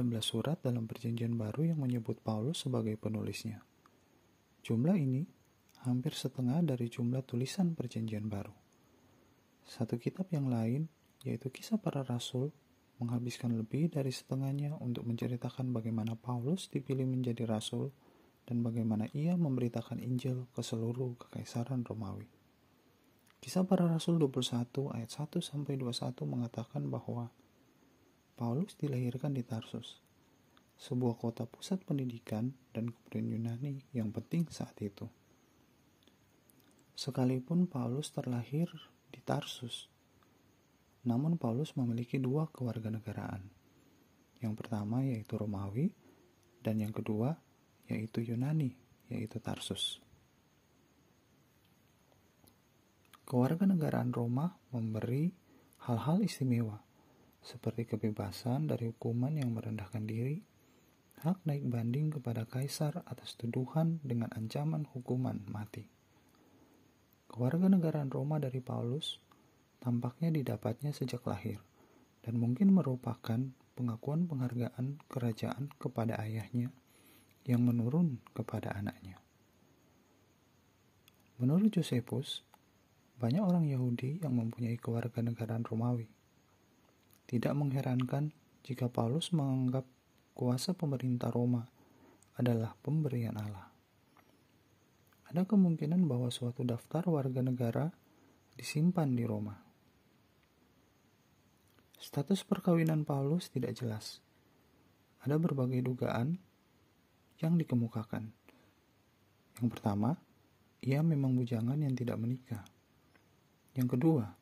13 surat dalam perjanjian baru yang menyebut Paulus sebagai penulisnya. Jumlah ini hampir setengah dari jumlah tulisan perjanjian baru. Satu kitab yang lain, yaitu kisah para rasul, menghabiskan lebih dari setengahnya untuk menceritakan bagaimana Paulus dipilih menjadi rasul dan bagaimana ia memberitakan Injil ke seluruh kekaisaran Romawi. Kisah para Rasul 21 ayat 1 sampai 21 mengatakan bahwa Paulus dilahirkan di Tarsus, sebuah kota pusat pendidikan dan kebudayaan Yunani yang penting saat itu. Sekalipun Paulus terlahir di Tarsus, namun Paulus memiliki dua kewarganegaraan. Yang pertama yaitu Romawi, dan yang kedua yaitu Yunani, yaitu Tarsus. Kewarganegaraan Roma memberi hal-hal istimewa seperti kebebasan dari hukuman yang merendahkan diri, hak naik banding kepada kaisar atas tuduhan dengan ancaman hukuman mati. Kewarganegaraan Roma dari Paulus tampaknya didapatnya sejak lahir dan mungkin merupakan pengakuan penghargaan kerajaan kepada ayahnya yang menurun kepada anaknya. Menurut Josephus, banyak orang Yahudi yang mempunyai kewarganegaraan Romawi. Tidak mengherankan jika Paulus menganggap kuasa pemerintah Roma adalah pemberian Allah. Ada kemungkinan bahwa suatu daftar warga negara disimpan di Roma. Status perkawinan Paulus tidak jelas. Ada berbagai dugaan yang dikemukakan. Yang pertama, ia memang bujangan yang tidak menikah. Yang kedua,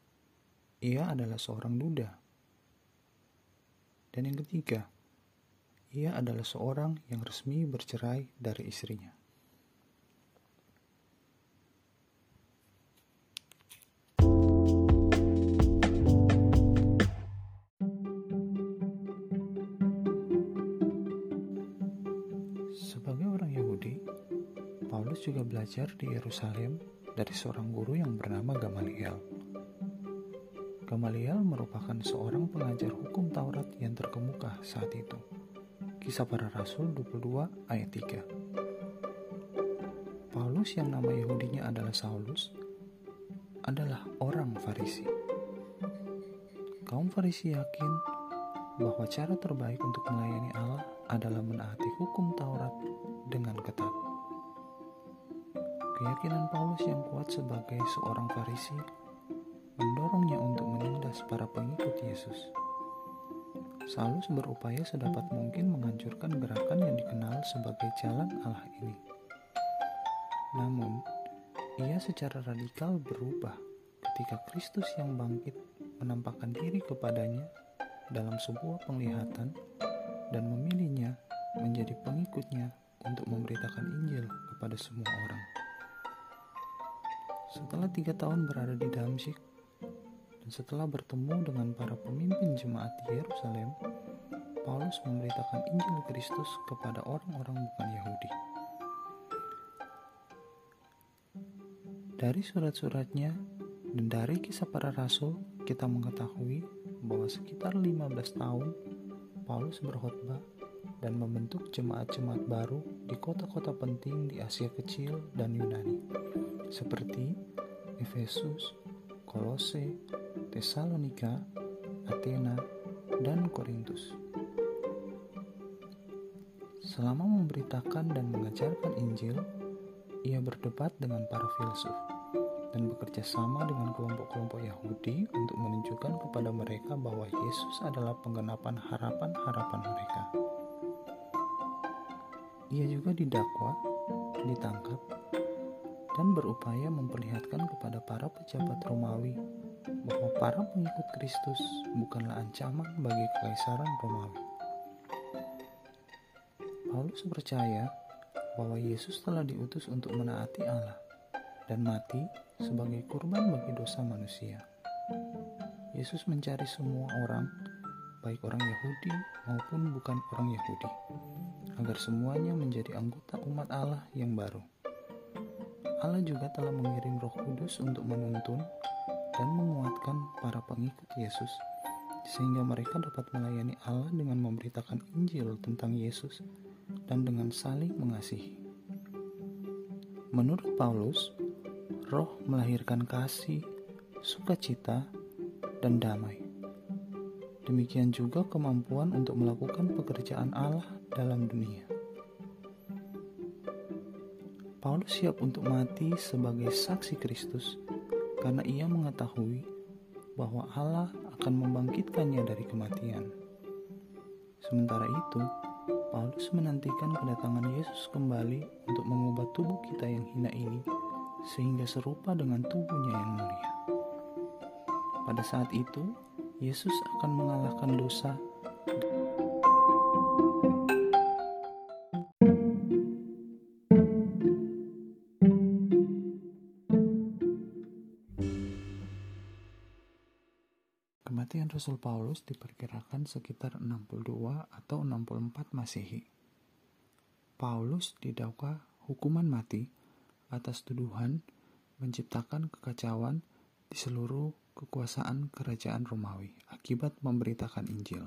ia adalah seorang duda. Dan yang ketiga, ia adalah seorang yang resmi bercerai dari istrinya. Sebagai orang Yahudi, Paulus juga belajar di Yerusalem dari seorang guru yang bernama Gamaliel. Gamaliel merupakan seorang pengajar hukum Taurat saat itu. Kisah para Rasul 22 ayat 3. Paulus yang nama Yahudinya adalah Saulus adalah orang Farisi. Kaum Farisi yakin bahwa cara terbaik untuk melayani Allah adalah menaati hukum Taurat dengan ketat. Keyakinan Paulus yang kuat sebagai seorang Farisi mendorongnya untuk menindas para pengikut Yesus. Saulus berupaya sedapat mungkin menghancurkan gerakan yang dikenal sebagai jalan Allah ini. Namun, ia secara radikal berubah ketika Kristus yang bangkit menampakkan diri kepadanya dalam sebuah penglihatan dan memilihnya menjadi pengikutnya untuk memberitakan Injil kepada semua orang. Setelah tiga tahun berada di Damsyik, setelah bertemu dengan para pemimpin jemaat di Yerusalem, Paulus memberitakan Injil Kristus kepada orang-orang bukan Yahudi. Dari surat-suratnya dan dari kisah para rasul, kita mengetahui bahwa sekitar 15 tahun Paulus berkhotbah dan membentuk jemaat-jemaat baru di kota-kota penting di Asia Kecil dan Yunani, seperti Efesus, Kolose, Tesalonika, Athena, dan Korintus. Selama memberitakan dan mengajarkan Injil, ia berdebat dengan para filsuf dan bekerja sama dengan kelompok-kelompok Yahudi untuk menunjukkan kepada mereka bahwa Yesus adalah penggenapan harapan-harapan mereka. Ia juga didakwa, ditangkap, dan berupaya memperlihatkan kepada para pejabat Romawi bahwa para pengikut Kristus bukanlah ancaman bagi kekaisaran Romawi. Paulus percaya bahwa Yesus telah diutus untuk menaati Allah dan mati sebagai kurban bagi dosa manusia. Yesus mencari semua orang, baik orang Yahudi maupun bukan orang Yahudi, agar semuanya menjadi anggota umat Allah yang baru. Allah juga telah mengirim Roh Kudus untuk menuntun dan menguatkan para pengikut Yesus, sehingga mereka dapat melayani Allah dengan memberitakan Injil tentang Yesus dan dengan saling mengasihi. Menurut Paulus, roh melahirkan kasih, sukacita, dan damai. Demikian juga kemampuan untuk melakukan pekerjaan Allah dalam dunia. Paulus siap untuk mati sebagai saksi Kristus karena ia mengetahui bahwa Allah akan membangkitkannya dari kematian. Sementara itu, Paulus menantikan kedatangan Yesus kembali untuk mengubah tubuh kita yang hina ini sehingga serupa dengan tubuhnya yang mulia. Pada saat itu, Yesus akan mengalahkan dosa Kematian Rasul Paulus diperkirakan sekitar 62 atau 64 Masehi. Paulus didakwa hukuman mati atas tuduhan menciptakan kekacauan di seluruh kekuasaan kerajaan Romawi akibat memberitakan Injil.